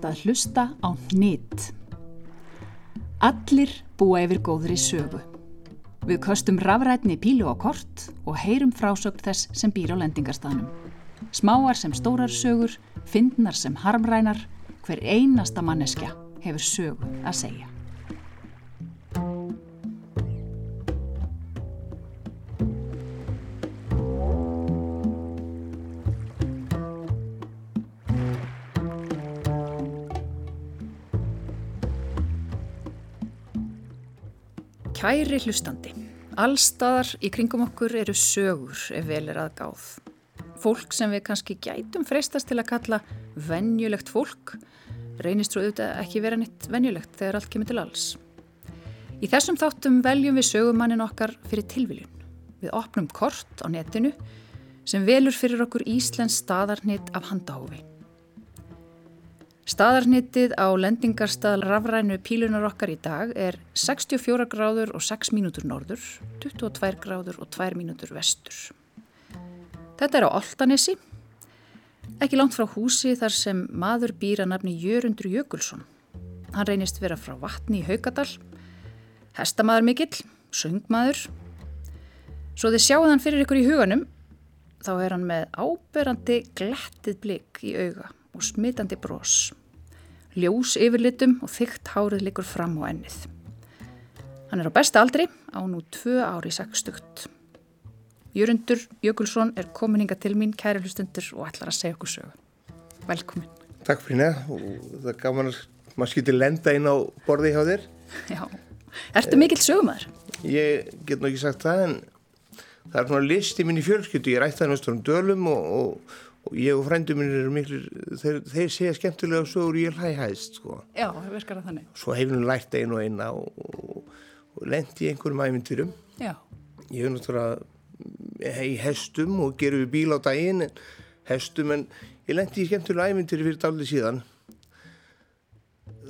Ert að hlusta á nýtt. Allir búa yfir góðri sögu. Við köstum rafrætni pílu á kort og heyrum frásögn þess sem býr á lendingarstaðnum. Smáar sem stórar sögur, fyndnar sem harmrænar, hver einasta manneskja hefur sögu að segja. Kæri hlustandi, allstaðar í kringum okkur eru sögur ef vel er aðgáð. Fólk sem við kannski gætum freistast til að kalla venjulegt fólk reynist svo auðvitað ekki vera neitt venjulegt þegar allt kemur til alls. Í þessum þáttum veljum við sögumannin okkar fyrir tilviljun. Við opnum kort á netinu sem velur fyrir okkur Íslands staðarnit af handahófi. Staðarnitið á lendingarstað rafrænu pílunar okkar í dag er 64 gráður og 6 mínútur norður, 22 gráður og 2 mínútur vestur. Þetta er á Altanesi, ekki langt frá húsi þar sem maður býr að nafni Jörundur Jökulsson. Hann reynist vera frá vatni í Haugadal, hestamaður mikill, söngmaður. Svo þið sjáu þann fyrir ykkur í huganum, þá er hann með áberandi glettið blik í auga og smitandi brós. Ljós yfirlitum og þygt hárið likur fram á ennið. Hann er á besta aldri á nú tvö ári sekstugt. Jörundur Jökulsson er kominninga til mín, kæri hlustundur og ætlar að segja okkur sögu. Velkomin. Takk fyrir það og það er gaman að maður skýti lenda inn á borði hjá þér. Já, ertu mikill sögumæður? Ég get nú ekki sagt það en það er svona listi mín í fjölskyldu, ég rætti það náttúrulega um dölum og, og, og ég og frændu minn eru miklu, þeir, þeir segja skemmtilega sögur ég hlæ hæðist sko. Já, það virkar að þannig. Svo hefur hún lært einu og eina og, og lendi í einhverjum æmyndirum. Já. Ég hef náttúrulega í hestum og gerum við bíl á daginn en hestum en ég lendi í skemmtilega æmyndir fyrir dálið síðan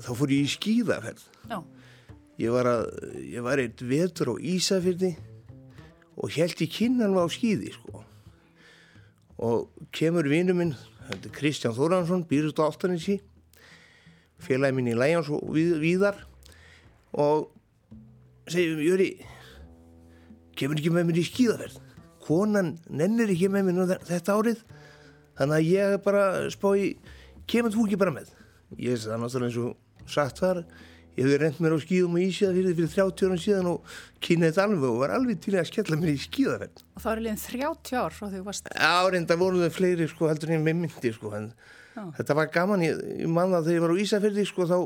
þá fór ég í skíðaferð Já. ég var að ég var eitt vetur á Ísafyrði og held í kinnan á skíði sko og kemur vinnu minn þetta er Kristján Þóransson, býrst á Altanissi félagi minn í Læjans og við, viðar og segjum Jöri kemur ekki með mér í skíðaferð? Konan nennir ekki með mér þetta árið. Þannig að ég bara spái kemur þú ekki bara með? Ég veist það náttúrulega eins og sagt var ég hefði reynd mér á skíðum og ísíða fyrir, fyrir 30 ára síðan og kynnaði þetta alveg og var alveg til að skella mér í skíðaferð Og það er liðin 30 ár frá því þú varst. Já, reynda voru það fleiri sko heldur en með myndi sko en Já. þetta var gaman, ég, ég manna þegar ég var á Ísafjörði sko þá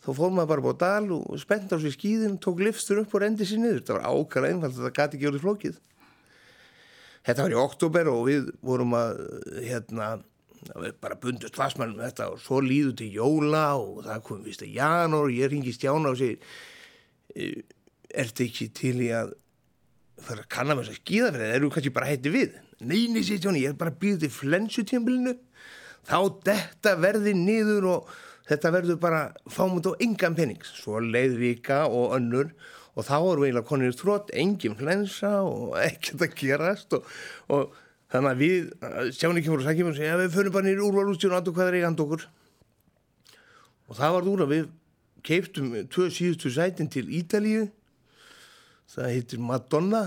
þá fór maður bara búið á dal og spennt á sér skíðin tók lifstur upp og rendi sér niður þetta var ákala einfalt, þetta gati ekki orðið flókið Þetta var í oktober og við vorum að hérna við bara bundust fastmælum með þetta og svo líður til jóla og það kom vist að janúar og ég ringi stjána og segir "E, ertu ekki til í að fara að kanna með þess að skíða fyrir það eru kannski bara hætti við? Neini sér stjáni, ég er bara býðið til flensutímbilinu þá þetta verði niður og þetta verður bara fámund á engan penning svo leið vika og önnur og þá erum við eiginlega konir þrótt engin flensa og ekkert að gerast og, og þannig að við sjáum ekki voru að sagja og segja við förum bara nýri úrvalústjón og andur hvað er eigand okkur. Og það var úr að við keiptum tvö síðustu sætin til Ítalíu. Það heitir Madonna.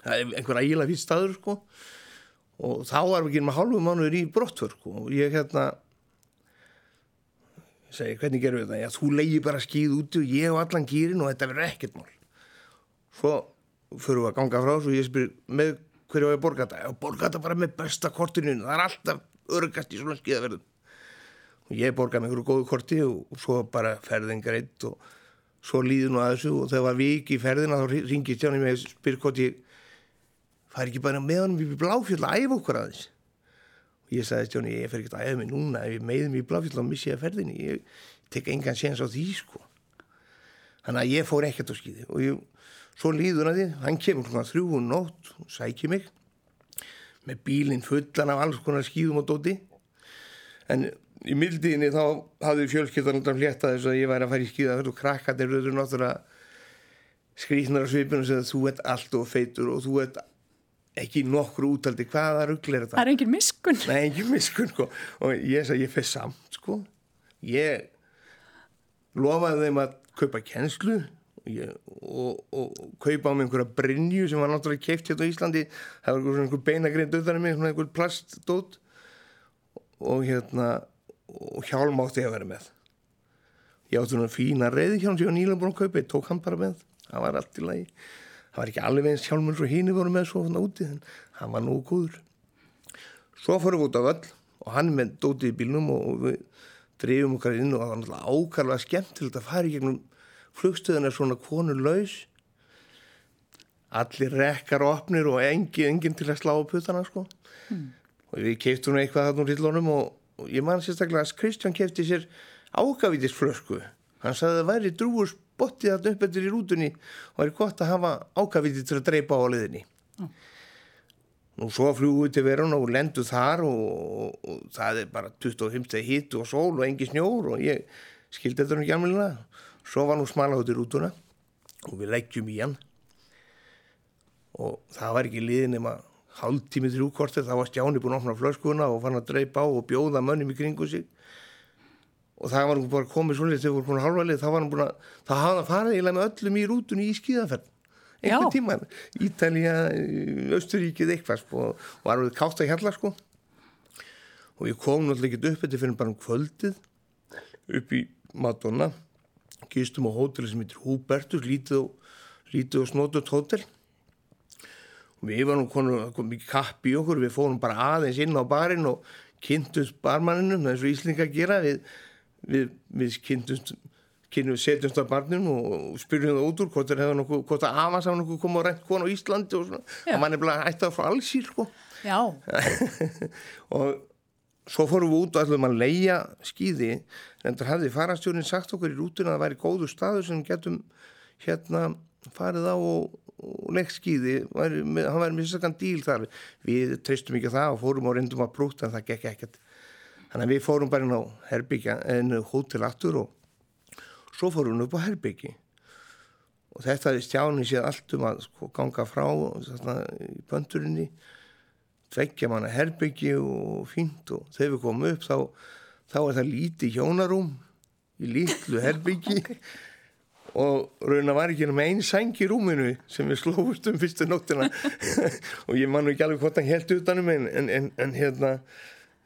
Það er einhver ægilega fýtt staður sko. Og þá erum við ekki með hálfu mánuður í brottför sko. Og ég hérna segi hvernig gerum við þetta? Já þú leiði bara skýð úti og ég og allan gýrin og þetta verður ekkert mál. Svo fyrir við að ganga frá svo ég spyr með hverju á ég að borga þetta? Já borga þetta bara með besta kortinu. Það er alltaf örgast í svona skýðaverðum og ég borga með einhverju góðu korti og svo bara ferðin greitt og svo líður nú að þessu. Og þegar var vik í ferðina þá ringi stjáni mig og spyr hvort ég fær ekki bara með honum í bláfjöld að æfa okkur aðeins. Og ég sagði stjáni ég fer ekki að æfa mig núna. Ef ég meðum í bláfjöld ég að ferðinni. Ég tek engan séns á því sko. Þannig að ég fór ekkert á skýði og ég, svo líður að því hann kemur svona þrjú og nótt og sækir mig með bílinn fullan af alls konar skýðum og dóti en í mildiðinni þá hafði fjölskyldan undan flétta þess að ég væri að fara í skýða og krakkarnir eru náttúrulega skrýtnar á svipinu segja þú ert allt og feitur og þú ert ekki nokkru útaldi hvaða ruggl er þetta Það er engin miskun. Nei, engin miskun sko. og ég sagði, ég fyrir samt sko. ég lofaði þeim að kaupa kennslu ég, og, og kaupa á mig einhverja brinju sem var náttúrulega keift hérna á Íslandi. Það var einhver, einhver beinagrein döðar með einhver plastdót. Og hérna og hjálm átti ég að vera með. Ég átti svona fína reyði hjálm sem ég var nýlega búin að kaupa, ég tók hann bara með. Það var allt í lagi. Það var ekki alveg eins hjálmur svo hínu voru með svo hann úti en hann var nú góður. Svo fórum við út á völl og hann með dótið í bílnum og, og við drifum okkar inn og það var náttúrulega ákarlega skemmtilegt í gegnum flugstöðuna svona konur laus allir rekkar opnir og engin, engin til að slá á puttana sko mm. og við keiftum eitthvað þarna úr hillunum og, og ég man sérstaklega að Kristján keifti sér ákavítisflösku hann sagði að það væri drúur spottið þarna upp eftir í rútunni og væri gott að hafa ákavítið til að dreipa á liðinni mm. Nú svo flugum við til verun og lendu þar og, og, og það er bara 25 hitt og sól og engi snjór og ég skildi þetta ekki alveg. Svo var nú smala út í rútuna og við leggjum í hann. Og það var ekki liðin nema hálf tímið þrjúkortið, þá var Stjáni búin að opna flöskuna og fann að dreipa á og bjóða mönnum í kringu sig. Og það var nú bara komið svolítið þegar við vorum búin að halva lið, þá var hann búin að, það hafði að fara eiginlega með öllum í rútunni í skíðaferð. Einhvern tíma, Ítalija Östuríkið eitthvað sko, og var alveg kátt að hjalla sko. Og ég kom náttúrulega ekki upp þetta fyrir bara um kvöldið upp í Madonna gistum á hóteli sem heitir Hubertus lítið og, og snótut hótel og við varum komið mikið kapp í okkur við fórum bara aðeins inn á barinn og kynntumst barmanninum eins og Íslinga gera við, við, við kynntumst við setjumst á barnum og spyrjum það út úr hvort það hefur nokkuð, hvort það afans af nokkuð komið og reynt konu á Íslandi og svona, það var nefnilega ættað frá allsýr sko. Já. og svo fórum við út og ætlum að leia skýði, en það hefði farastjórin sagt okkur í rútuna að það væri góðu staðu sem getum hérna farið á og, og leikt skýði, væri, hann væri með sérstaklega díl þar, við treystum ekki það og fórum og reyndum að brúta en það gekk ekkert. Þannig að við fórum bara inn á herbyggja en hótel aftur og svo fór hún upp á herbyggi og þetta er stjáni séð allt um að sko, ganga frá þarna, í pönturinni tveggja manna herbyggi og fínt og þegar við komum upp þá, þá er það lítið hjónarúm í lítlu herbyggi okay. og raun að var ekki með einn sæng í rúminu sem við slófust um fyrstu nóttina og ég mann ekki alveg hvort hann helt utanum en, en, en, en hérna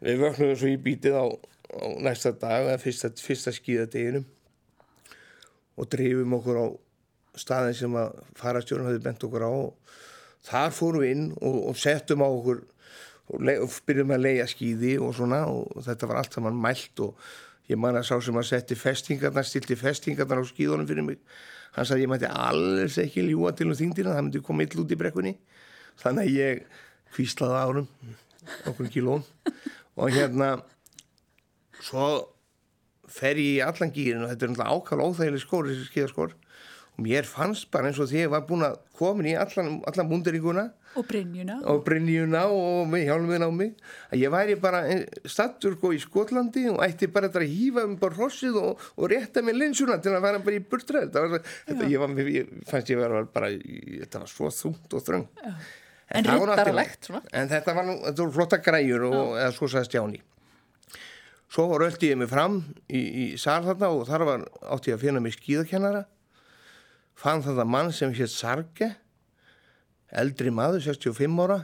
við vöknum svo í bítið á, á næsta dag fyrsta, fyrsta skíðadeginum og drifum okkur á staðin sem að farastjórn hafi bent okkur á og þar fórum við inn og, og settum á okkur og, byrjum að leia skýði og svona og þetta var allt saman mælt og ég man að sá sem að setti festingarnar, stilti festingarnar á skýðunum fyrir mig. Hann sagði ég mætti alls ekki ljúa til um þingdina, það myndi koma ill út í brekkunni. Þannig að ég hvíslaði árum okkur kilón og hérna svo fer ég í allan gýrin og þetta er náttúrulega ákvæmlega óþægileg skór þessi skíðaskór. Og mér fannst bara eins og því ég var búin að komin í allan, allan bundaríkuna og brinjuna og brinjuna og með hjálminn á mig. Að ég væri bara stattur sko í Skotlandi og ætti bara að hýfa um bara hossið og, og rétta með linsuna til að vera bara í burtröð þetta, þetta ég, var, ég fannst ég vera bara þetta var svo þungt og þröng. En, en rittarlegt en þetta var, þetta var flotta græjur og, eða svo sagði Stjáni. Svo röldi ég mig fram í, í sál þarna og þar var átti ég að finna mig skíðakennara. Fann þetta mann sem hétt Sarge, eldri maður, 65 ára.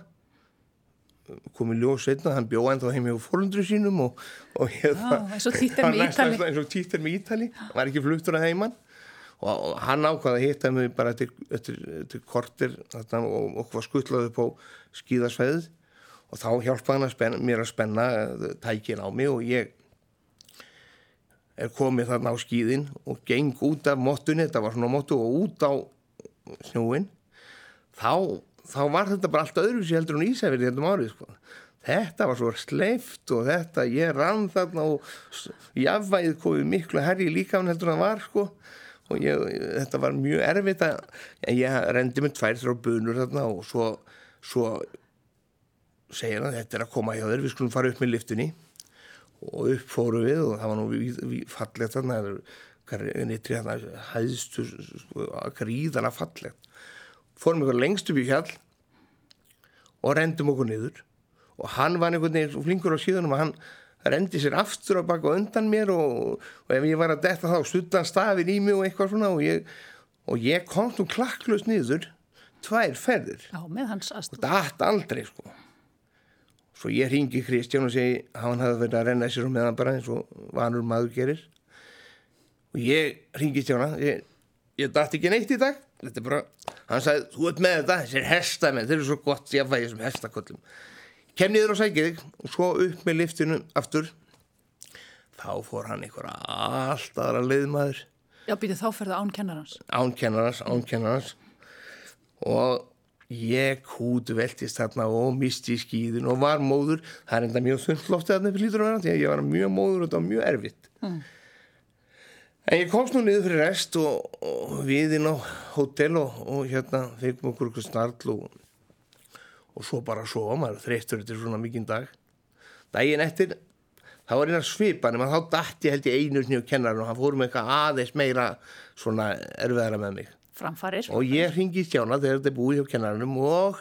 Kom í ljóð setna, hann bjóð ennþá heim hjá fólundru sínum og, og hérna. Eins og týttir með Ítali. Hann var ekki fluttur að heimann. Og, hann ákvaði að hitta mig bara eftir, eftir, eftir kortir þarna, og okkur var skuttlaði upp á skíðasveðið. Og þá hjálpaði hann að spenna, mér að spenna tækin á mig og ég er komið þarna á skýðin og geng út af móttunni, þetta var svona móttu og út á snúin þá, þá var þetta bara allt öðru sér heldur en Ísafjörði þetta márið sko. þetta var svo sleift og þetta, ég rann þarna og jáfnvægið komið miklu herri líka hann heldur það var sko. Og ég, þetta var mjög erfitt að ég rendi með tvær þrjá bunur þarna og svo, svo segir hann þetta er að koma hjá þér, við skulum fara upp með liftunni og upp fóru við og það var nú fallegt þarna nýttri þarna hæðstu gríðana fallegt fórum ykkur lengst upp í fjall og rendum okkur niður. Og hann var einhvern veginn flinkur á síðanum að hann rendi sér aftur á baka undan mér og, og ef ég var að detta þá stuttan stafir í mig og eitthvað svona og ég, og ég kom nú klakklust niður tvær ferðir. Já, og dætt aldrei sko. Svo ég ringi Kristján og segi hann hafði verið að renna sér um meðan bara eins og vanur maður gerir. Og ég ringi Stjána ég, ég dætt ekki neitt í dag þetta er bara, hann sagði, þú ert með þetta þessir hestamenn, þeir eru svo gott ég fæði þessum hestakollum kem niður og sækja þig og svo upp með liftinu aftur. Þá fór hann einhverja allt aðra leiðmaður Já, býtu þá ferðu án kennarans. ánkennarans, ánkennarans og ég hút veltist þarna og misti skýðin og var móður, það er enda mjög þundloftið þarna fyrir lítur að vera, því að ég var mjög móður og þetta var mjög erfitt. Mm. En ég komst nú niður fyrir rest og, og við inn á hótel og, og hérna fengum okkur okkur snarl og, og svo bara svo maður þreyttur þetta svona mikinn dag. Daginn eftir þá var eina svipan en þá dætti ég held ég einu snið og kennar og hann fór með eitthvað aðeins meira svona erfiðara með mig. Framfarir. og ég ringi stjána þegar þetta er búið hjá kennarinn og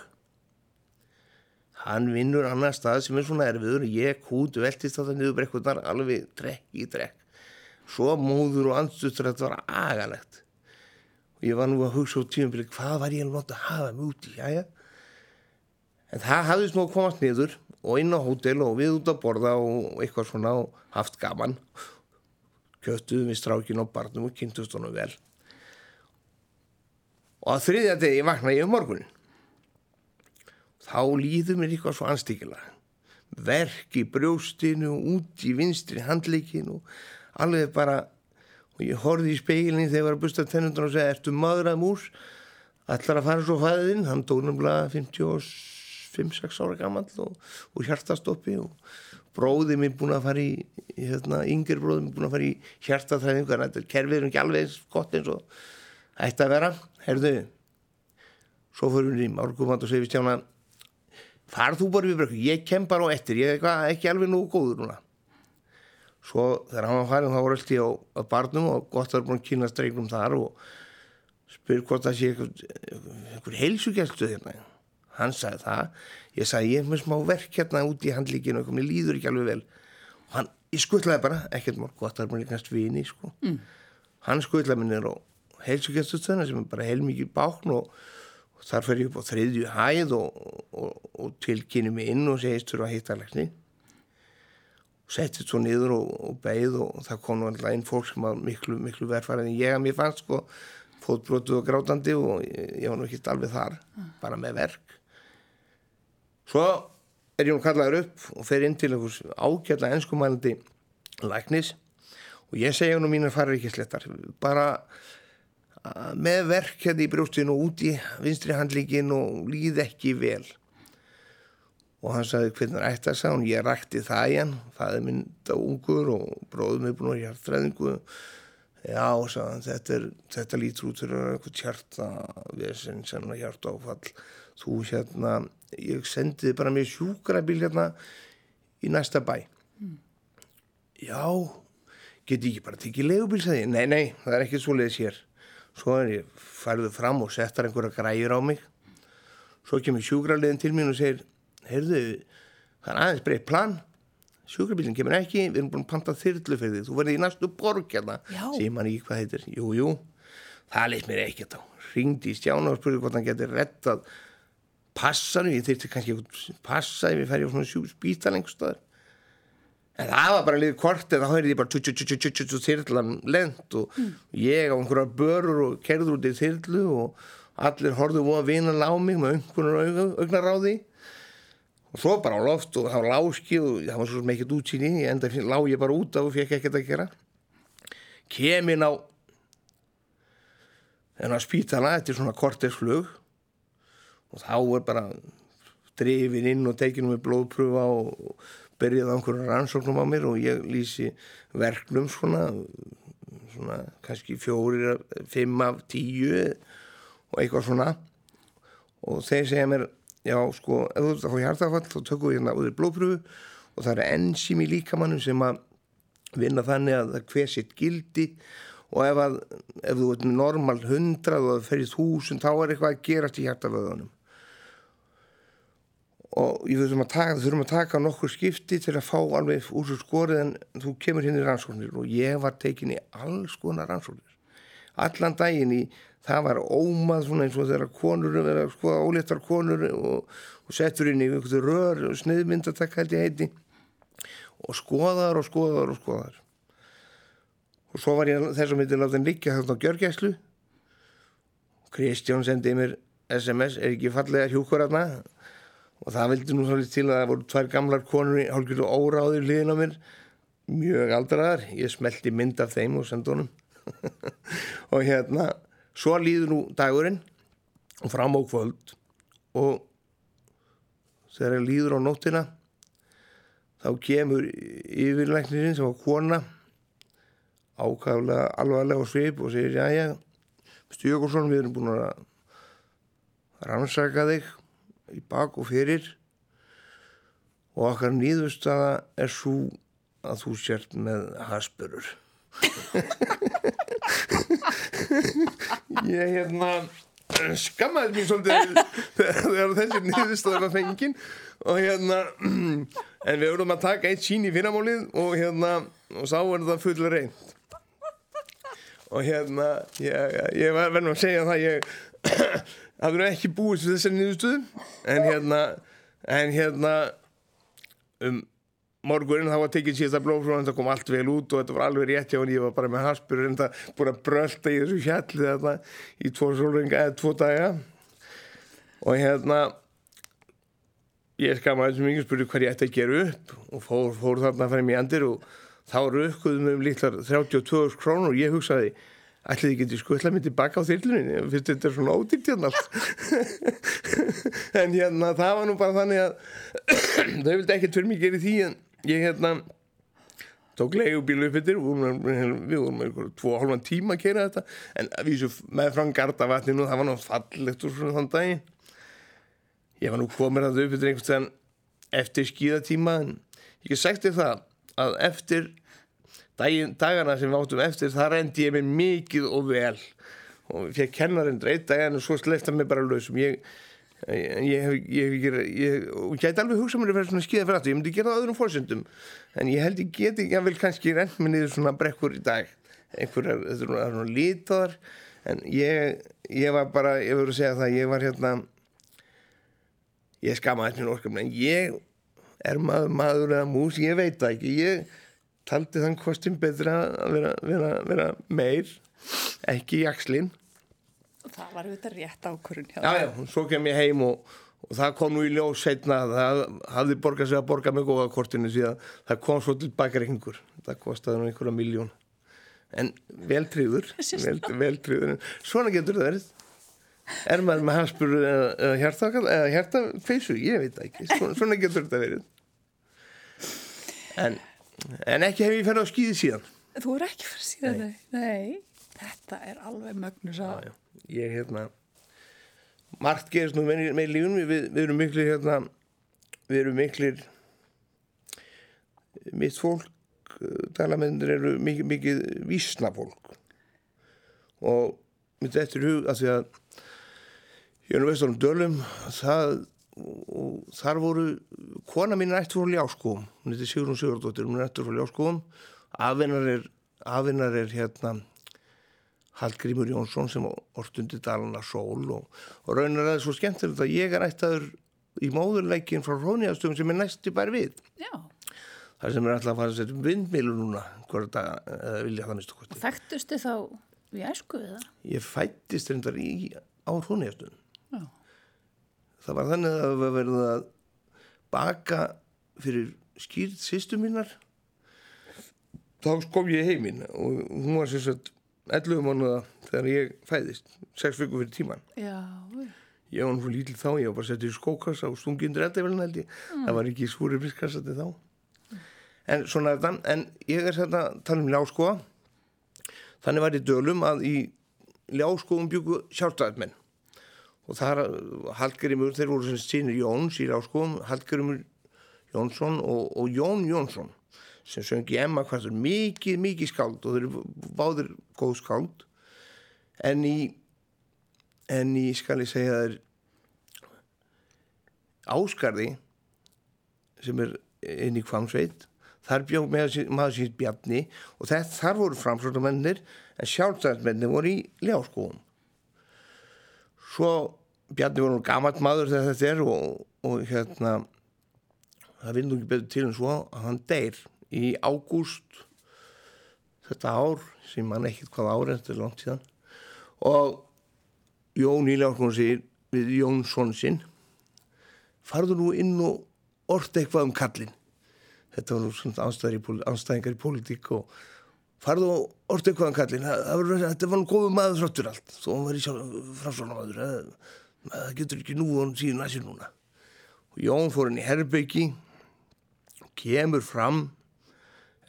hann vinnur annar stað sem er svona erfiður. Og ég hútu veltist á það niður brekkunar alveg trekk í trekk svo móður og andstuttur þetta var agalegt. Og ég var nú að hugsa á tíum hvað var ég að nota að hafa mig úti? Jæja. En það hafði smá komast niður og inn á hótel og við út að borða og eitthvað svona og haft gaman. Kjöttuðum við strákin og barnum og kynntust honum vel. Og að þriðja degi vakna ég um morgunin þá líður mér eitthvað svo anstíkilega verk í brjóstinu út í vinstri handleikin og alveg bara og ég horfði í speilin þegar ég var að busta tennundan og segja ertu maður að mús? Ætlar að fara svo fæðin hann tók náttúrulega 55-6 ára gammal og, og hjartastoppi og bróði mér búin að fara í, hérna, yngir bróði mér búin að fara í hjartatræðingu þannig að þetta er ekki alveg eins gott eins og ætti að vera. Herðu svo fyrir við í málgumand og segir við stjána farð þú bara við brekku, ég kem bara á eftir ég er ekki alveg nú góður núna svo þegar hann var farin þá var allt í á, á barnum og gott er búin að kynna stregnum þar og spyr hvort það sé einhver, heilsugjælstu hérna hann sagði það ég sagði ég er með smá verk hérna út í handlíkinu og mér líður ekki alveg vel og hann, ég skuttlaði bara, ekkert mál gott er búin að líkast vini sko. mm. hann skuttlaði mér niður og heilsugjælstustöðuna sem er bara heilmikið bákn og, þar fer ég upp á þriðju hæð og, og, og tilkynni mig inn og segist þurfa að hitta lækni og settist svo niður og, og beigð og það kom alltaf einn fólk sem var miklu, miklu verðfærið en ég að mér fannst sko. Fótbrotuð og grátandi og ég, ég var nú ekki alveg þar, bara með verk. Svo er ég nú kallaður upp og fer inn til einhvers ágætla enskumælandi læknis og ég segja nú mínar farir ekki slettar bara með verk hérna í brjóstinu og út í vinstri handlíkin og líð ekki vel og hann sagði hvernig er ætti að sá ég rækti það í hann það er mynd á ungur og bróðum er búin að hjartræðingu já, sagði, þetta, er, þetta lítur út fyrir eitthvað hjarta vesen, senna hjarta áfall þú hérna, ég sendiði bara mér sjúkrabíl hérna í næsta bæ. Mm. já geti ekki bara tekið legubíl sagði ég, nei, nei, það er ekki svo leiðis hér. Svo er ég færðu fram og settar einhverja græjur á mig. Svo kemur sjúkraliðin til mín og segir heyrðu, það er aðeins breytt plan. Sjúkrabílinn kemur ekki við erum búin að panta þyrlu fyrir því þú verður í næstu borg hérna. Sem mann ekki hvað heitir. Jú, jú, það leitt mér ekkert á. Ringdi í stjána og spurði hvort hann getur rettað passanum, ég þyrti kannski passa ef ég fær í svona spítal einhverstaðar en það var bara liðið kort en þá heyrði ég bara þyrlan lent og ég á einhverja börur og kerður út í þyrlu og allir horfðu og að vina á mig með einhvern augnaráði og svo bara á loft og það var láskið og það var svo sem ekkert útsýni ég enda lág ég bara út af og fekk ekkert að gera. Kemin á en á spítala þetta er svona kortersflug. Og þá er bara drifin inn og tekinu með blóðpröfa og byrjaði á einhverju rannsóknum á mér og ég lýsi verknum svona svona kannski fjórir fimm af tíu og eitthvað svona. Og þeir segja mér já sko, ef þú ert að fá hjartafall þá tökum við hérna úr blóðpröfu og það er enzím í líkamannum sem að vinna þannig að það hver sitt gildi og ef, að, ef þú ert með normal hundrað og það ferist húsund þá er eitthvað að gerast í hjartaföðunum og þurfum að taka, þurfum að taka nokkur skipti til að fá alveg úr svo skorið en þú kemur hérna í rannsóknir og ég var tekin í alls konar rannsóknir. Allan daginn í það var ómað svona eins og þegar konur verða að skoða óléttar konur og, og settur inn í einhverju rör og sniðmyndatak held ég heiti. Og skoðar og skoðar og skoðar og svo var ég þess að myndi láta henn líka þarna á gjörgæslu. Kristján sendiði mér SMS er ekki fallega hjúkur aðna og það vildi nú svolítið til að það voru tvær gamlar konur í hálfgjörðu óráður liðin á mér. Mjög aldraðar. Ég smelti mynd af þeim og sendi honum. Og hérna svo líður nú dagurinn og fram á kvöld og þegar ég líður á nóttina þá kemur yfirleiknirinn sem var kona ákvæðulega alvarlega á svip og segir já já Stjókursson við erum búin að rannsaka þig í bak og fyrir og okkar nýðustada er svo að þú sért með hasburur ég hérna skammaði mér svolítið þegar þessi nýðustada var fengin. Og hérna en við vorum að taka eitt sín í fyrramálið og hérna og sá er það full reynd og hérna ég, ég var verið að segja það ég það verður ekki búið til þessari nýðustuðu en hérna en hérna um morgunin það var tekið síðasta blófrón það kom allt vel út og þetta var alveg rétt hjá hann ég var bara með haspur en það búin að brölda í þessu fjalli þetta í tvo sólringa eða tvo daga. Og hérna ég skamaði þessu mikið spurði hvað ég ætti að gera upp og fór, fór þarna að fara í mjöndir og þá rökkuðum um líklar 32 krónur og ég hugsaði ætlaði ég geti skuttla mér tilbaka á þyrlunni? Fyrst þetta er svona ódýrt hérna en hérna það var nú bara þannig að þau vildi ekkert fyrir mig gera því en ég hérna tók leigubílu upp yfir við vorum einhverjum tvo og hálfan tíma að kera þetta. En við svo með frá Gardavatninu það var nú fallegt úr svona þann daginn. Ég var nú komin að upp yfir einhvers veginn eftir skíðatíma en ég hef sagt þér það að eftir dagin, dagana sem við áttum eftir það rendi ég mig mikið og vel. Og fekk kennarinn dreitt daginn og svo sleifta mig bara lausum. Ég ég hef ég gæti alveg hugsað mér að vera svona skíða fyrir aftur. Ég myndi gera það öðrum fórsöndum en ég held ég geti ekki að vel kannski rent niður svona brekkur í dag. Einhverjar, þetta er svona lítaðar en ég, ég var bara ég voru að segja það, ég var hérna ég skamaði mér orkam en ég er maður, maður eða mús, ég veit það ekki. Ég taldi þann kostum betra að vera, vera, vera meir ekki og það var auðvitað rétt ákvörun já, já, svo kem ég heim og, og það kom nú í ljós setna það hafði borgað sig að borga með góða kortinu síðan. Það kom svo til bakreikningur. Það kostiði nú einhverja miljón en veltriður veltriður, svona getur það verið. Er maður með hanspur eða hjartakall eða hjartakveisu, ég veit ekki. Svona, svona getur þetta verið. En, en ekki hef ég ferðið á skýði síðan. Þú er ekki ferðið síðan, nei. nei. Þetta er alveg mögnus að ég hérna margt gerist nú með, með lífunum við, við erum miklu hérna við erum miklir mitt fólk talamennir eru mikið, mikið vísna fólk. Og mitt eftir hug að því að ég er nú veist á um dölum það og þar voru kona mín er eftir frá ljáskóum hún heitir Sigrun Sigurdóttir, hún er eftir frá ljáskóum afinnar er, afinnar er hérna Hallgrímur Jónsson sem orðundi dalana sól og, og raunar að það er svo skemmtilegt að ég er ættaður í móðurleikin frá Róniastöfum sem er næsti bær við. Já. það sem er alltaf að fara að setja vindmilu núna hverða uh, vilja það mistu kosti. Þekktustu þá í æsku við það? Ég fættist reyndar í á Róniastöfum það var þannig að það verði að baka fyrir skýrt sýstu mínar. Þá kom ég heiminn og hún var sérstaklega 11 mánuða þegar ég fæðist 6 vikur fyrir tíman Já, ég var náttúrulega lítil þá, ég var bara settið í skókassa og stungindur eldavelin held ég. Mm. það var ekki í skúri briskassa til þá. Mm. en svona þetta, en ég er þetta að tala um ljáskóa þannig var ég dölum að í ljáskóum byggu sjálfstæðarmenn og þar Hallgrimur, þeir voru sem sínir Jóns í ljáskóum, Hallgrimur Jónsson og, og Jón Jónsson sem söngi Emma Kvartur mikið, mikið skáld og þeir eru báðir góð skáld. En í en í skal ég segja þeir áskarði sem er inn í Kvamsveit þar bjóð maður síns Bjarni og þetta, þar voru framsvöldamennir en sjálfstæðismennir voru í ljáskóum svo Bjarni voru gammalt maður þegar þetta er og, og hérna það vindu ekki betur til en svo að hann deyr í ágúst þetta ár sem mann ekkert hvað ári þetta er langt síðan. Og Jón Íljáskónu segir við Jónsson sinn farðu nú inn og orta eitthvað um kallin þetta var nú svona anstæðingar í pólitík og farðu og orta eitthvað um kallin þetta var nú góðu maður þráttur allt þó hann var í framsvona maður það getur ekki nú og síðan að sér núna. Og Jón fór inn í Herbyggi kemur fram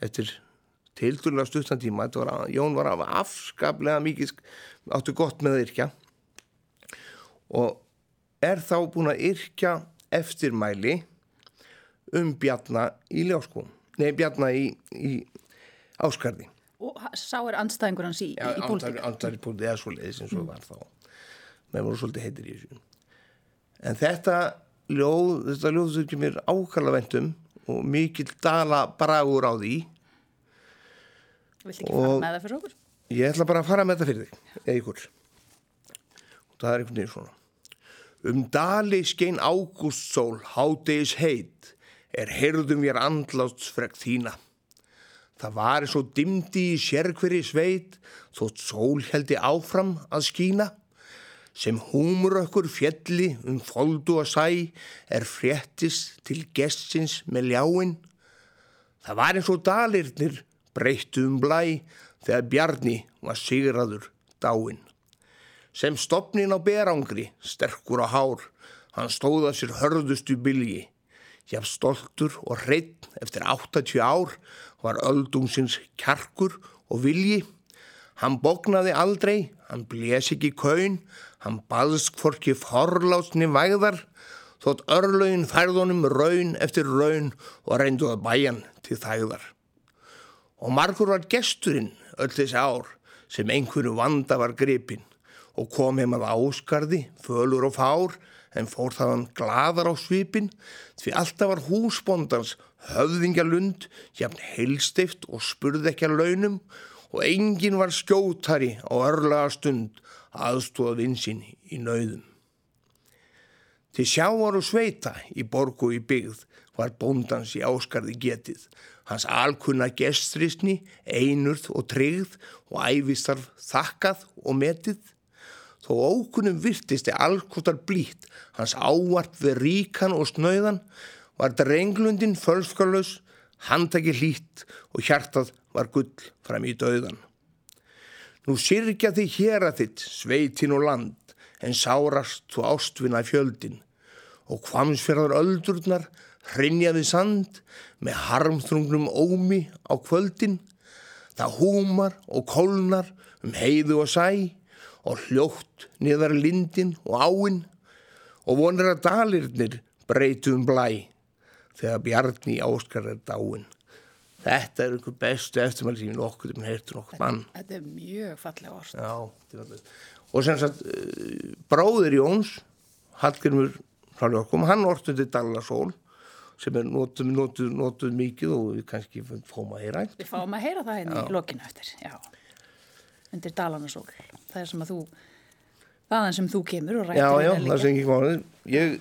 eftir tildulega stuttan tíma var, Jón var af afskaplega mikið áttu gott með að yrkja. Og er þá búin að yrkja eftirmæli um Bjarnar í Ljáskóm nei Bjarnar í, í Áskarði og sá er andstæðingur hans í, ja, í pólitík. andstæðingur í pólitík eða svo leiðis eins og mm. var þá. Með voru svolítið heitir í þessu. En þetta ljóð þetta ljóð þau ekki mér ákala vendum og mikill dala bragur á því Vilt ekki fara með það fyrir okkur? Ég ætla bara að fara með það fyrir þig eða ykkur og það er einhvern veginn svona Um dali skein ágústsól hádegis heit er heyrðum ég andlátsfreg þína. Það var eins og dimdi í sérkveri sveit þótt sól heldi áfram að skína. Sem húmurökkur fjelli um foldu að sæ er fréttis til gessins með ljáin. Það var eins og dalirnir breyttu um blæ þegar Bjarni var sigraður dáin sem stopnin á berangri, sterkur á hár, hann stóða sér hörðustu bylgi. Hjá stoltur og hreitt eftir 80 ár var öldungsins kjarkur og vilji. Hann bóknaði aldrei, hann blés ekki kaun, hann baðsk forki forlásni væðar, þótt örlaugin færðunum raun eftir raun og reynduða bæjan til þægðar. Og margur var gesturinn öll þessi ár sem einhverju vanda var gripinn og kom heim að áskarði, fölur og fár, en fór þaðan gladar á svipin, því alltaf var húsbondans höfðingjalund, jafn heilstift og spurði ekki að launum, og engin var skjóttari á örlaga stund aðstóða vinsinn í nauðum. Til sjáar og sveita í borgu í byggð var bóndans í áskarði getið, hans alkunna gestrisni, einurð og tryggð og æfistarf þakkað og metið, Þó ókunum virtisti alkotar blít, hans ávart við ríkan og snöðan, var drenglundin fölskalus, handtaki hlít og hjartað var gull fram í döðan. Nú sirkja þið hér að þitt, sveitin og land, en sárast þú ástvinna fjöldin og hvamsferðar öldurnar hrinjaði sand með harmþrungnum ómi á kvöldin. Það húmar og kólnar um heiðu og sæ og hljótt niðar lindin og áinn og vonir að dalirnir breytum blæ þegar Bjarni Áskar er dáinn. Þetta er einhver bestu eftirmæli sem nokkur um heyrtur nokkur mann. Þetta er mjög fallega orð. Já, og sem sagt eh, bráðir Jóns, Hallgrimur Halljókum, hann orðuði Dallasól sem er notuð, notuð, notuð mikið og við kannski fáum að heyra. Við fáum að heyra það hérna í lokinu eftir, já undir Dalanasól það er sem að þú þaðan sem þú kemur og rættir Já, já, það er sem ekki komið ég,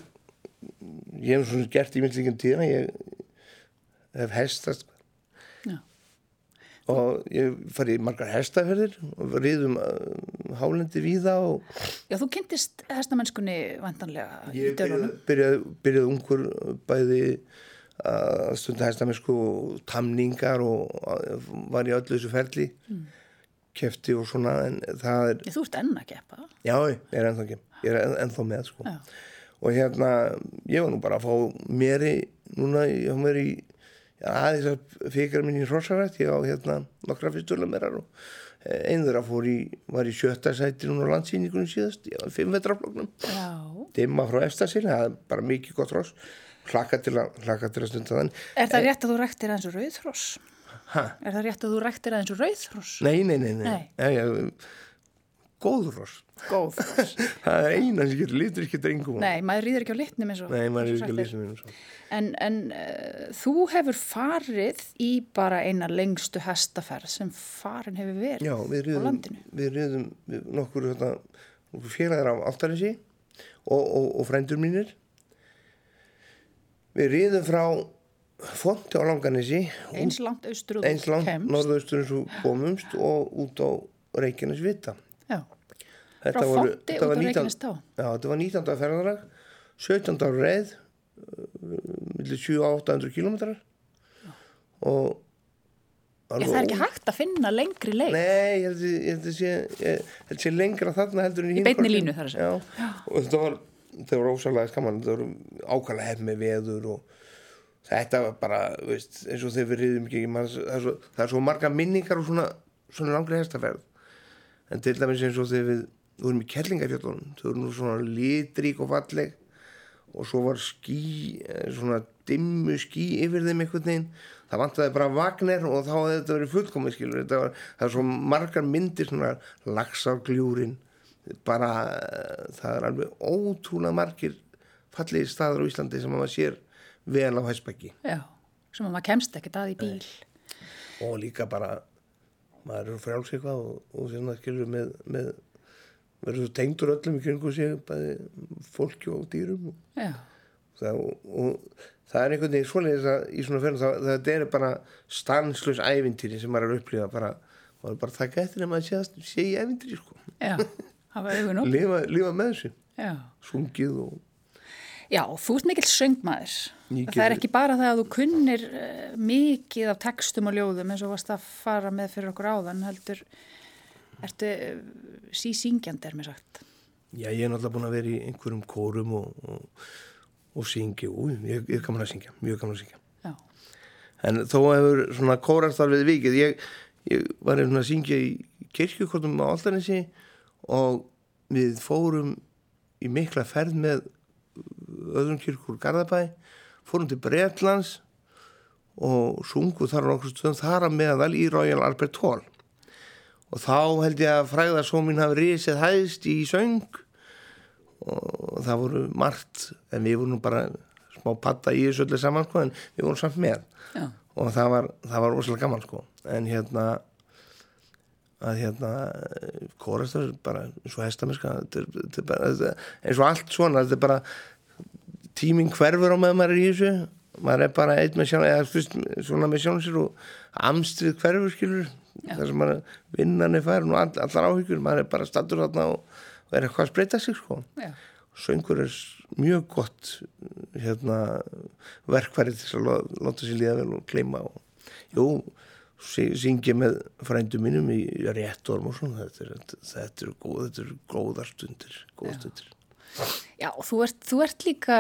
ég hef svona gert í myndlíkjum tíðan ég hef hestast. Og ég fari í margar hestaferðir og riðum uh, hálendi við það og... Já, þú kynntist hestamennskunni vantanlega Ég byrjaði byrjað, ungur bæði að stunda hestamennsku og tamningar og var í öllu þessu ferli mm kefti og svona en það er... Þú ert enn að keppa? Já, ég er ennþá að keppa, ég er ennþá með sko. Já. Og hérna, ég var nú bara að fá mér í, núna, ég var mér í, aðeins að fikra mín í Rossarætt, ég á hérna nokkra fyrsturlumerar og eh, einður að fór í, var í sjötta sæti núna á landsýningunum síðast, ég var fimm vetrafloknum. Dimma frá efstasinn, það er bara mikið gott ross, hlaka til að, að stunda þann. Er það rétt að þú rættir eins og rauðross? Ha? Er það rétt að þú rættir aðeins úr rauðfross? Nei, nei, nei, nei. nei. Ég, góðross. Góð. það er eina sem getur lítur ekki drengum. Nei, maður rýður ekki á litnum eins og... Nei, maður eins og ekki sagt að lýsa mér. En, en uh, þú hefur farið í bara eina lengstu hestaferð sem farin hefur verið Já, við á landinu. við riðum við nokkur, þetta, nokkur félagar af Altanissi og, og, og frændur mínir. Við riðum frá Fonti á Langanissi, Eins langt og eins norðaustur eins og komumst og út á Reykjanes Vita. Já, Þetta frá þetta út 19 Reykjanes þá. Já, þetta var 19. ferðarlag, 17. ára reið, millir 7-800 kilometrar og... Já, það er ekki hægt að finna lengri leið. Nei, ég held ég að sé, ég held að sé lengra þarna heldur en Í beinni línu, þar að segja. Já, og þetta var, þetta var ósæðlega skaman, þetta var ákvæmlega hef með veður og þetta var bara, veist, eins og þegar við riðum ekki, man, það, er svo, það er svo marga minningar og svona, svona langri hestaferð. En til dæmis eins og þegar við vorum í Kerlingafjöldunum, þau voru nú svona litrík og falleg og svo var skí, eh, svona dimmu skí yfir þeim einhvern veginn. Það vantaði bara Wagner og þá hefði þetta verið fullkomið skilur þetta var, það er svo margar myndir svona lagsárgljúrin bara eh, það er alveg ótrúlega margir fallegi staður á Íslandi sem maður sér vel á hæsbæki Já, sem að maður kemst ekkert að í bíl. og líka bara maður er frjáls eitthvað og, og svona skilur með, með verður svo tengdur öllum í kringu sig bæði fólki og dýrum. Og það, og, það er einhvern veginn svoleiðis að í svona ferð það, er bara stanslös ævintýri sem maður er að upplifa bara, maður er bara að taka eftir að maður sé, sé í ævintýri sko. Lifa, lifa með þessu, sungið og Já, þú ert mikill söngmaður. Mikið- Það er ekki bara það að þú kunnir uh, mikið af textum og ljóðum eins og varst að fara með fyrir okkur áðan, heldur, ertu uh, sísyngjandi er mér sagt. já ég er náttúrulega búin að vera í einhverjum kórum og, og, og syngja, ú, ég, er gaman að syngja mjög gaman að syngja. Já, en þó hefur svona kórastarfið vikið. Ég, ég var einhvern að syngja í kirkjukortum á Altanissi og við fórum í mikla ferð með öðrum kirkur Garðabæ fórum til Bretlands og sungu þar nokkur stöðum þar að meðal í Royal Albert Hall. Og þá held ég að fræða svo mín hafi risið hæðst í söng og það voru margt en við vorum bara smá patta í þessu öllu saman sko en við vorum samt með. Já, og það var, það var rosalega gaman sko. En hérna að hérna kórastar bara eins og hestamiska eins og allt svona þetta er bara tíminn hverfur á með maður í þessu. Maður er bara einn með sjálf eða fyrst svona með sjálf sér og amstrið hverfur skilur þar sem maður vinnan er færin og all, allar áhyggjur maður er bara stattur þarna og, og er eitthvað að spreita sig sko. Já, söngur er mjög gott hérna, verkfæri til að láta sér líða vel og kleima og jú, sy- syngja með frændu mínum í réttorm og svona þetta er, þetta er, góð, þetta er góðar stundir góða stundir já, og þú ert, þú ert líka,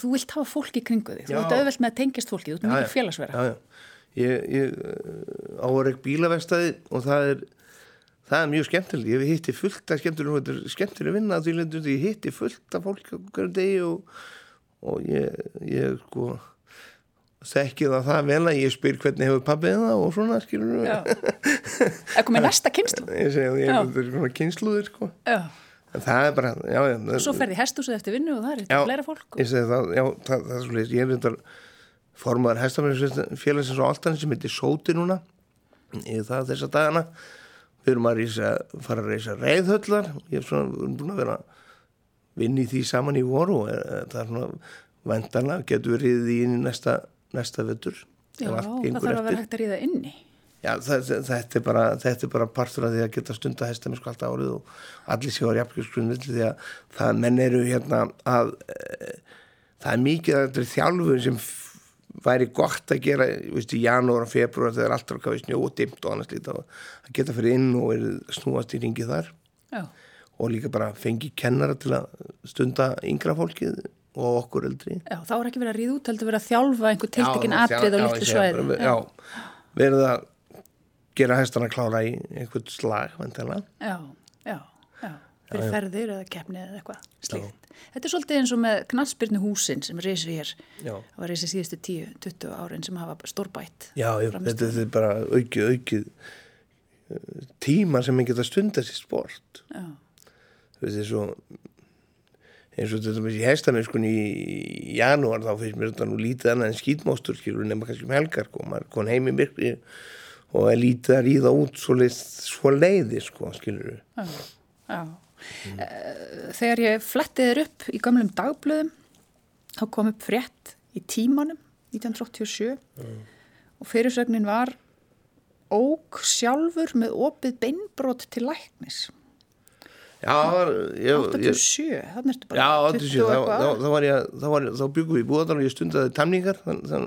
þú vilt hafa fólk í kringu þig, þú ert auðvelt með að tengjast fólki, þú ert mikið félagsverða. já, já. ég, ég á að reyk bílavegstæði og það er það er mjög skemmtileg, ég hitti fullt af skemmtileg þetta er skemmtileg vinna að því lendur ég hitti fullt af fólk á hverju degi og, og ég, ég sko þekki það það vel að ég spyr hvernig hefur pappið það og svona skilur Já, það er komið næsta kynslu. ég segi að ég er svona kynsluðir sko. Já, það er bara, já, já og svo ferði hestúsið eftir vinnu og það er eitthvað fleira fólk. ég segi það, já, það, það er svolítið ég er reyndar formaður hestamennisfélagsins á Altan sem heitir Sóti núna. Í það þessa dagana. Við erum að reysa, fara að reysa reyðhöllar ég er svona, við erum búin að vera í því saman í voru og eh, það er svona vendanlega getur við riðið í inn í næsta, næsta vettur Já, það þarf að vera hægt að ríða inni. Já, þetta, er bara, þetta er bara partur af því að geta stunda hestamennsku alltaf árið og allir séu á jafnkjörsgrunni því að það menn eru hérna að e, það er mikið að þetta er þjálfur sem væri gott að gera í janúar og februar þegar allt er að snjó og annars lítið að geta fyrir inn og er snúast í ringi þar. Já, og líka bara fengi kennara til að stunda yngra fólkið og okkur eldri. Já, þá er ekki verið að ríða út, heldur verið að þjálfa einhver tiltekin Já, atrið á litlu já, svæði. Já, verið að gera hestana klára í einhvern slag, vantilega. Já, já, já, fyrir ferðir eða keppni eða eitthvað slíkt. Þetta er svolítið eins og með knatsbyrnu húsin sem reysi hér, Já. það var reysi síðustu 10-20 árin sem hafa stórbætt. Já, já Frammistöðu. þetta, þetta er bara aukið, aukið tíma sem maður geta stundast í sport Já. þú veist eins og og þetta með hestamennskunni í janúar þá finnst mér þetta nú lítið annað en skýtmástur skilur nema kannski um helgar sko, maður kon heim í myrkri og er lítið að ríða út svo, svo leiði sko skilur Já. Já. Þegar ég flettið þér upp í gamlum dagblöðum þá kom upp frétt í tímanum 1987 og fyrirsögnin var óg sjálfur með opið beinbrot til læknis. Já, það var ég, 87, þannig ertu bara Já, 20 87, og þá, þá, þá var ég, þá, var, þá byggum við í búðan og ég stundaði tamningar þann, þann,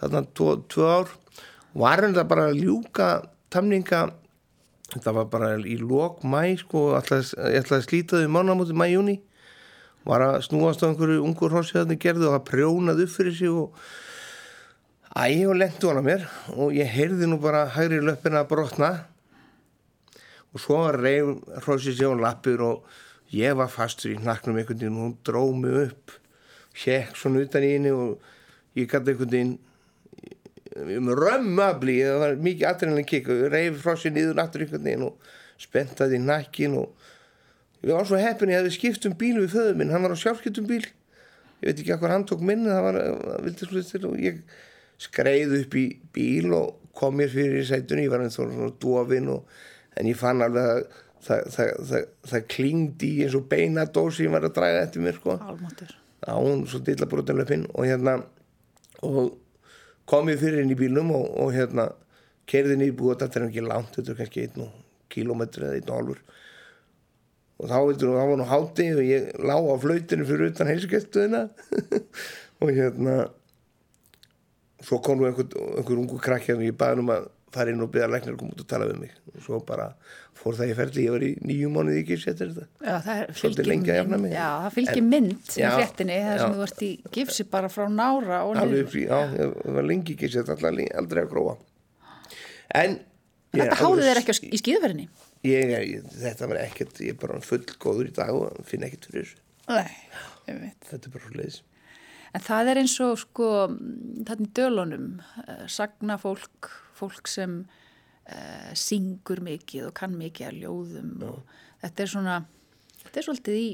þarna tvo, tvö ár var þetta bara að ljúka tamninga þetta var bara í lok mæ sko, ætlaði, ég ætlaði að slíta þau mánamóti mæ-júni var að snúast á einhverju ungur þarna gerði og það prjónaði upp fyrir sig og æg og lengt hana mér og ég heyrði nú bara hægri löppina að brotna. Og svo reyf hrossið sér á lappir og ég var fastur í hnaknum einhvern veginn og hún dróð mig upp hjekk svona utan í henni og ég gæti einhvern veginn römmabli, það var mikið adrenalin kikk og reyf aftur einhvern veginn og spentaði nakkin og ég var svo heppin ég hefði skipt um bíl við föðu minn, hann var á sjálfskiptum bíl. Ég veit ekki hvað hann tók minni það var, það vildi svo til og ég skreið upp í bíl og kom mér fyrir í sætunni, ég var einn svona dofin og en ég fann alveg að það, það, það, það klingdi eins og beinadós sem ég var að draga eftir mér sko. Á hún svo dilla brotanlöfin og hérna og kom ég fyrir inn í bílnum og, og hérna kerði inn í búið þetta er ekki langt, þetta er kannski einn og kílómetri eða einn og hálfur. Og þá veitur þá var nú háti og ég lá á flautinu fyrir utan heilsugestuðina og hérna svo kom nú einhver, einhver ungu krakki og ég baði um að fara inn og byggja læknir að koma út og tala við mig. Og svo bara fór það í ferli ég var í nýju mánuði ekki setja þetta. Svolítið lengi að jafna mig. Já, það fylgir mynd í Já, fréttinni þar sem þú ert í gifsi bara frá nára og alveg já, ég var lengi ekki setja alltaf aldrei að gróa. En Þetta háði þér ekki í skýðverðinni? ég, ég, þetta var ekkert, ég er bara full góður í dag og finn ekkert fyrir þessu. Nei, ég veit. þetta er bara svo leiðis En það er eins og sko þarna í dölunum uh, sagna fólk, fólk sem uh, syngur mikið og kann mikið að ljóðum og þetta er svona, þetta er svolítið í,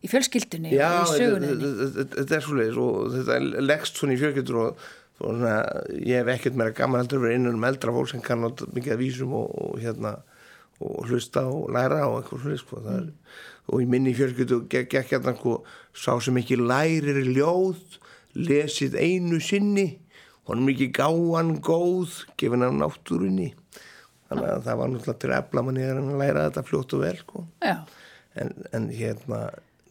í fjölskyldunni Já, og í söguninni. þetta, er svo leiðis og þetta leggst svona í fjölkjöldur og, svona, ég hef ekkert meira gaman heldur að vera innan um eldra fólk sem kann mikið að vísum og, og hérna og hlusta og læra og eitthvað svona sko. Er, og í minni fjölskyldu gekk gekk hérna sko, sá sem ekki lærir ljóð lesið einu sinni honum ekki gáan góð gefin af náttúrunni. Þannig að það var náttúrulega til efla manni að læra þetta fljótt og vel sko. En, en hérna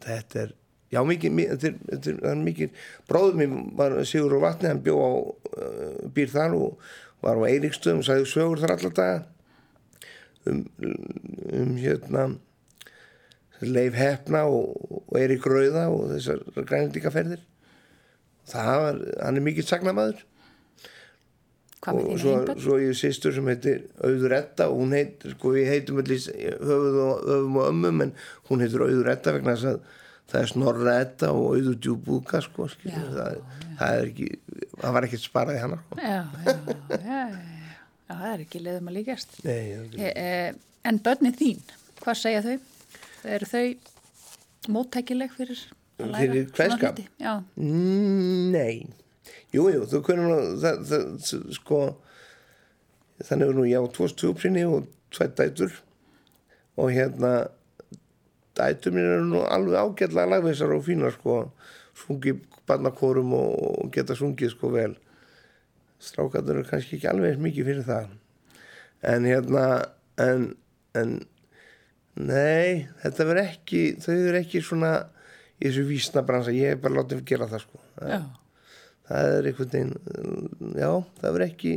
þetta er já mikið, mi- þetta þetta það er mikið. Bróður mér var Sigur á vatni hann bjó á uh, býr þar og var á Eiríkstöðum og sagði sögur þar allar daga. Um, um hérna Leif Hefna og, og Eirík Rauða og þessar grænindikaferðir það var, hann er mikið sagnamaður hvað með og þín svo, einbörn? svo ég sýstur sem heitir Auður Edda og hún heitir, sko við heitum allir höfuð og, höfum og ömmum en hún heitir Auður Edda vegna þess að það er Snorra Edda og Auður Djúbúka sko, skilur, Já, það, það er ekki það var ekkert sparað í hana sko. Já, já, já, já, já, já, það er ekki leiðum að líkast. Nei, er ekki- E, e, en börnin þín, hvað segja þau? Eru þau móttækileg fyrir að læra Fyrir hluti? Já, Mm, Nei, jú, jú, þú kunum sko, þannig er nú ég á tvo stjúpsinni og tveit dætur og hérna, dætur mér eru nú alveg ágætlega lagveisar og fínar, sko, sungi barnakórum og, geta sungið, sko, vel. Strákatur eru kannski ekki alveg mikið fyrir það. En hérna, en, en, nei, þetta verður ekki, þau eru ekki svona í þessu vísnabransa, ég hef bara látið gera það, sko. Já, það er einhvern veginn, já, það verður ekki,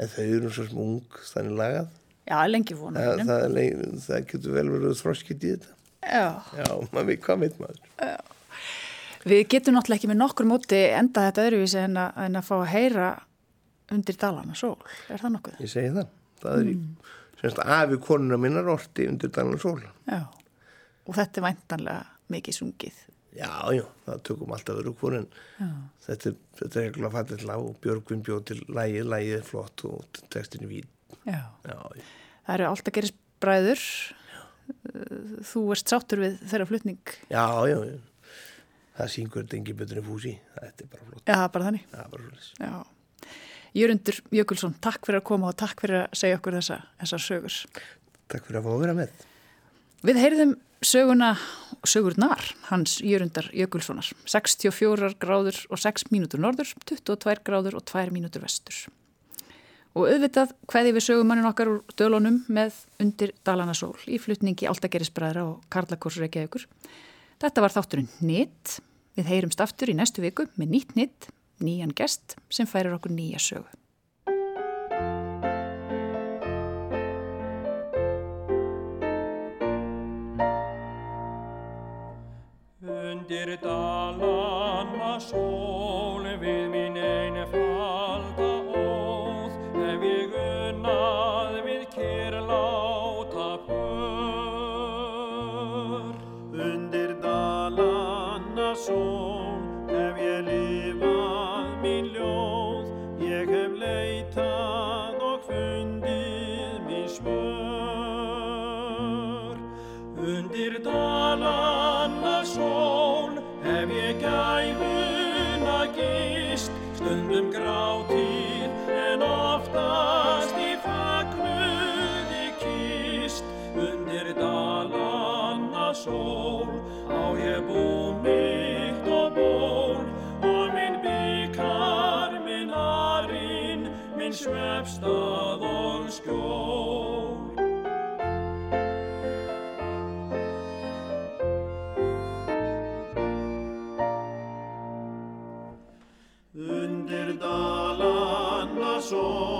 en þau eru svo sem ung, þannig lagað. já, lengi vona. Það, það, það getur vel verið þroskið í þetta. Já, Já, maður veit hvað veit maður. við getum náttúrulega ekki með nokkur móti enda þetta öðruvísi en að, en að fá að heyra undir dalana sól. Er það nokkuð? Ég segi það. Það er í, semst, afi konuna minnar orti undir dalan sól. Já, og þetta er væntanlega mikið sungið. Já, já, það tökum alltaf öru hvort en þetta, þetta er eitthvað fallið lag og Björgvin bjóð til lægið, lægið er flott og textin er vín. Já. Já, já. Það eru alltaf gerist bræður. Þú erst sáttur við þeirra flutning. Já, já, já. Það syngur þetta engi betur en fúsi. Þetta er bara flott. Já, bara þannig. Er bara flott. Já. Jörundur Jökulsson, takk fyrir að koma og takk fyrir að segja okkur þessa, þessar sögur. Takk fyrir að fá að vera með. Við heyrðum söguna, sögurnar hans Jörundar Jökulssonar. 64 gráður og 6 mínútur norður, 22 gráður og 2 mínútur vestur. Og auðvitað hvaði við sögumannin okkar úr dölunum með undir Dalana Sól í flutningi Altagerisbræðra og Karlakorsur Reykjavíkur. Þetta var þátturinn Nitt. Við heyrumst aftur í næstu viku með nýtt nitt, nýjan gest sem færir okkur nýja sögu. Svefstað og skjól. Undir dalana sól